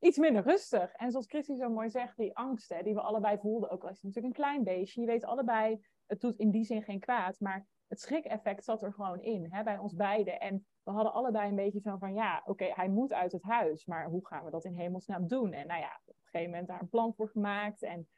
iets minder rustig. En zoals Christy zo mooi zegt, die angst hè, die we allebei voelden, ook al is het natuurlijk een klein beestje. Je weet allebei, het doet in die zin geen kwaad, maar het schrik-effect zat er gewoon in, hè, bij ons beiden. En we hadden allebei een beetje zo van, ja, oké, hij moet uit het huis, maar hoe gaan we dat in hemelsnaam doen? En nou ja, op een gegeven moment daar een plan voor gemaakt. En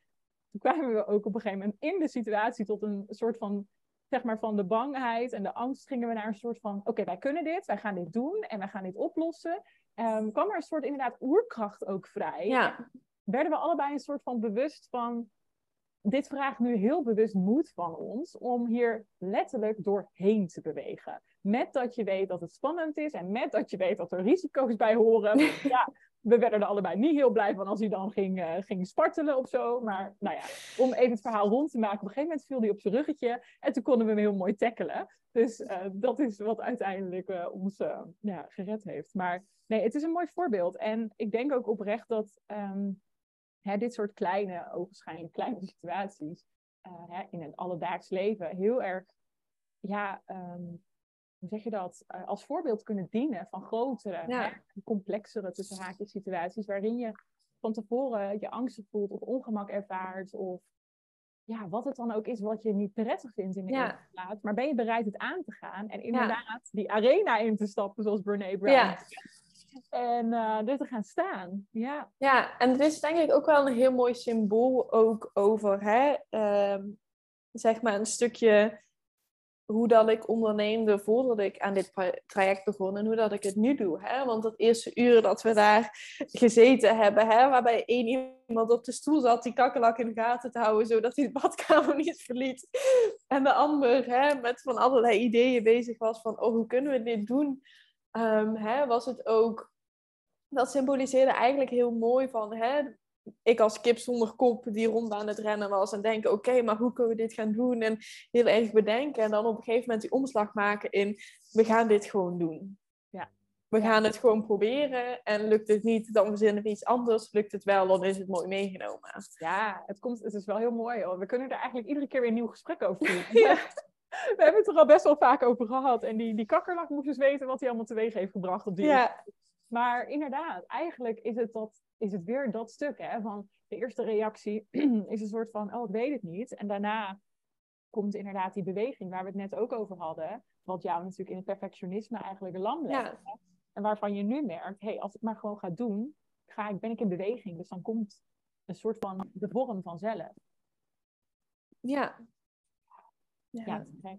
toen kwamen we ook op een gegeven moment in de situatie tot een soort van, zeg maar, van de bangheid en de angst gingen we naar een soort van, oké, wij kunnen dit, wij gaan dit doen en wij gaan dit oplossen. Ehm, kwam er een soort inderdaad oerkracht ook vrij ja, werden we allebei een soort van bewust van. Dit vraagt nu heel bewust moed van ons om hier letterlijk doorheen te bewegen. Met dat je weet dat het spannend is en met dat je weet dat er risico's bij horen. Ja, we werden er allebei niet heel blij van als hij dan ging, eh, ging spartelen of zo. Maar nou ja, om even het verhaal rond te maken. Op een gegeven moment viel hij op zijn ruggetje en toen konden we hem heel mooi tackelen. Dus eh, dat is wat uiteindelijk eh, ons ja, gered heeft. Maar nee, het is een mooi voorbeeld. En ik denk ook oprecht dat ehm, hè, dit soort kleine, ogenschijnlijk kleine situaties hè, in het alledaags leven heel erg, ja, ehm, hoe zeg je dat, eh, als voorbeeld kunnen dienen van grotere, Ja. complexere tussen haakjes situaties waarin je van tevoren je angsten voelt of ongemak ervaart of ja, wat het dan ook is wat je niet prettig vindt in de Ja. eerste plaats. Maar ben je bereid het aan te gaan en inderdaad die arena in te stappen zoals Brene Brown. Ja. En eh er te gaan staan. Ja, Ja, en het is denk ik ook wel een heel mooi symbool ook over, hè, ehm, zeg maar, een stukje hoe dat ik onderneemde voordat ik aan dit traject begon en hoe dat ik het nu doe. Hè? Want dat eerste uur dat we daar gezeten hebben, hè, waarbij één iemand op de stoel zat die kakkelak in de gaten te houden, zodat hij de badkamer niet verliet. En de ander hè, met van allerlei ideeën bezig was van, oh, hoe kunnen we dit doen? Um, hè, was het ook, dat symboliseerde eigenlijk heel mooi van, hè, ik als kip zonder kop die rond aan het rennen was en denken, oké, maar hoe kunnen we dit gaan doen? En heel erg bedenken en dan op een gegeven moment die omslag maken in, we gaan dit gewoon doen. Ja. We gaan het gewoon proberen en lukt het niet, dan verzinnen we iets anders. Lukt het wel, dan is het mooi meegenomen. Ja, het, komt, het is wel heel mooi. Hoor. We kunnen er eigenlijk iedere keer weer een nieuw gesprek over doen. ja. We hebben het er al best wel vaak over gehad. En die, die kakkerlak moest dus weten wat hij allemaal teweeg heeft gebracht op die. Ja. Maar inderdaad, eigenlijk is het dat is het weer dat stuk, hè? Van de eerste reactie is een soort van, oh, ik weet het niet. En daarna komt inderdaad die beweging waar we het net ook over hadden. Wat jou natuurlijk in het perfectionisme eigenlijk lam legt. Ja. En waarvan je nu merkt, hey, als ik maar gewoon ga doen, ga ik, ben ik in beweging. Dus dan komt een soort van de vorm vanzelf. Ja. Ja, ja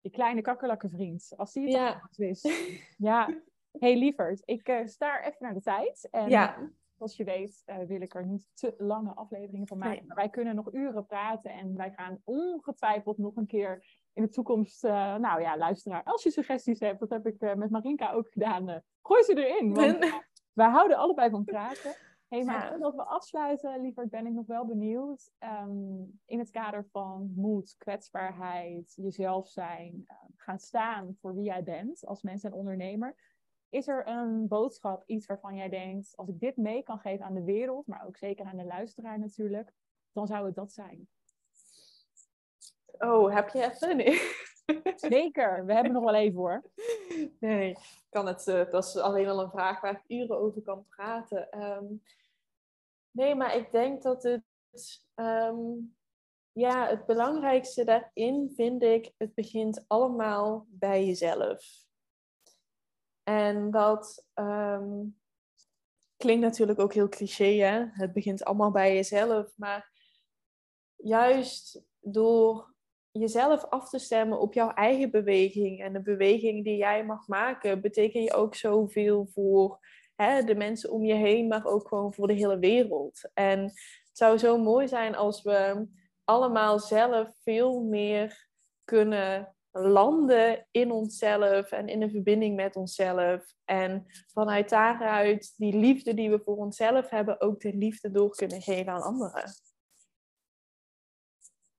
Die kleine kakkerlakkenvriend. Als die het ja. wist. Ja. Hey, lieverd, ik uh, sta even naar de tijd. En ja. Zoals je weet uh, wil ik er niet te lange afleveringen van maken. Maar wij kunnen nog uren praten en wij gaan ongetwijfeld nog een keer in de toekomst, uh, nou ja, luisteraar, als je suggesties hebt, dat heb ik met Marinka ook gedaan, gooi ze erin. Want wij houden allebei van praten. Hey, maar ja. voordat we afsluiten, lieverd, ben ik nog wel benieuwd. Um, in het kader van moed, kwetsbaarheid, jezelf zijn, gaan staan voor wie jij bent als mens en ondernemer. Is er een boodschap, iets waarvan jij denkt, als ik dit mee kan geven aan de wereld, maar ook zeker aan de luisteraar natuurlijk, dan zou het dat zijn? Oh, heb je even? Nee. Zeker, we hebben nog wel even hoor. Nee, kan het, uh, dat is alleen al een vraag waar ik uren over kan praten. Ehm, nee, maar ik denk dat het, ehm, ja, het belangrijkste daarin vind ik, het begint allemaal bij jezelf. En dat ehm, klinkt natuurlijk ook heel cliché, hè? Het begint allemaal bij jezelf. Maar juist door jezelf af te stemmen op jouw eigen beweging en de beweging die jij mag maken, betekent je ook zoveel voor hè, de mensen om je heen, maar ook gewoon voor de hele wereld. En het zou zo mooi zijn als we allemaal zelf veel meer kunnen landen in onszelf en in een verbinding met onszelf. En vanuit daaruit die liefde die we voor onszelf hebben, ook de liefde door kunnen geven aan anderen.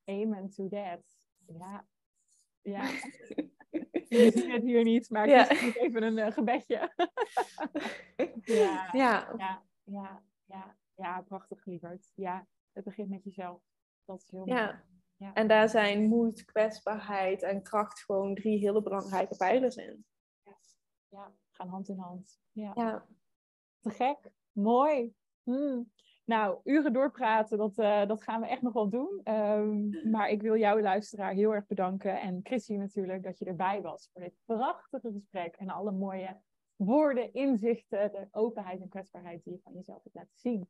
Amen to that. Ja. Ja. Je ziet het hier niet, maar ik ja. even een uh, gebedje. ja. Ja. ja. Ja. Ja. Ja, prachtig lieverd. Ja, het begint met jezelf. Dat is heel ja. Ja. En daar zijn moed, kwetsbaarheid en kracht gewoon drie hele belangrijke pijlers in. Ja, ja gaan hand in hand. Ja. ja. Te gek. Mooi. Hmm. Nou, uren doorpraten, dat, uh, dat gaan we echt nog wel doen. Um, maar ik wil jou, luisteraar, heel erg bedanken. En Chrissy natuurlijk, dat je erbij was voor dit prachtige gesprek. En alle mooie woorden, inzichten, de openheid en kwetsbaarheid die je van jezelf hebt laten zien.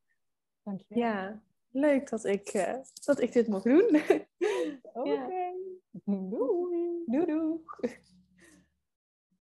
Dank je wel. Ja, leuk dat ik, uh, dat ik dit mag doen. Oké. Okay. Ja. Doei. Doei doei.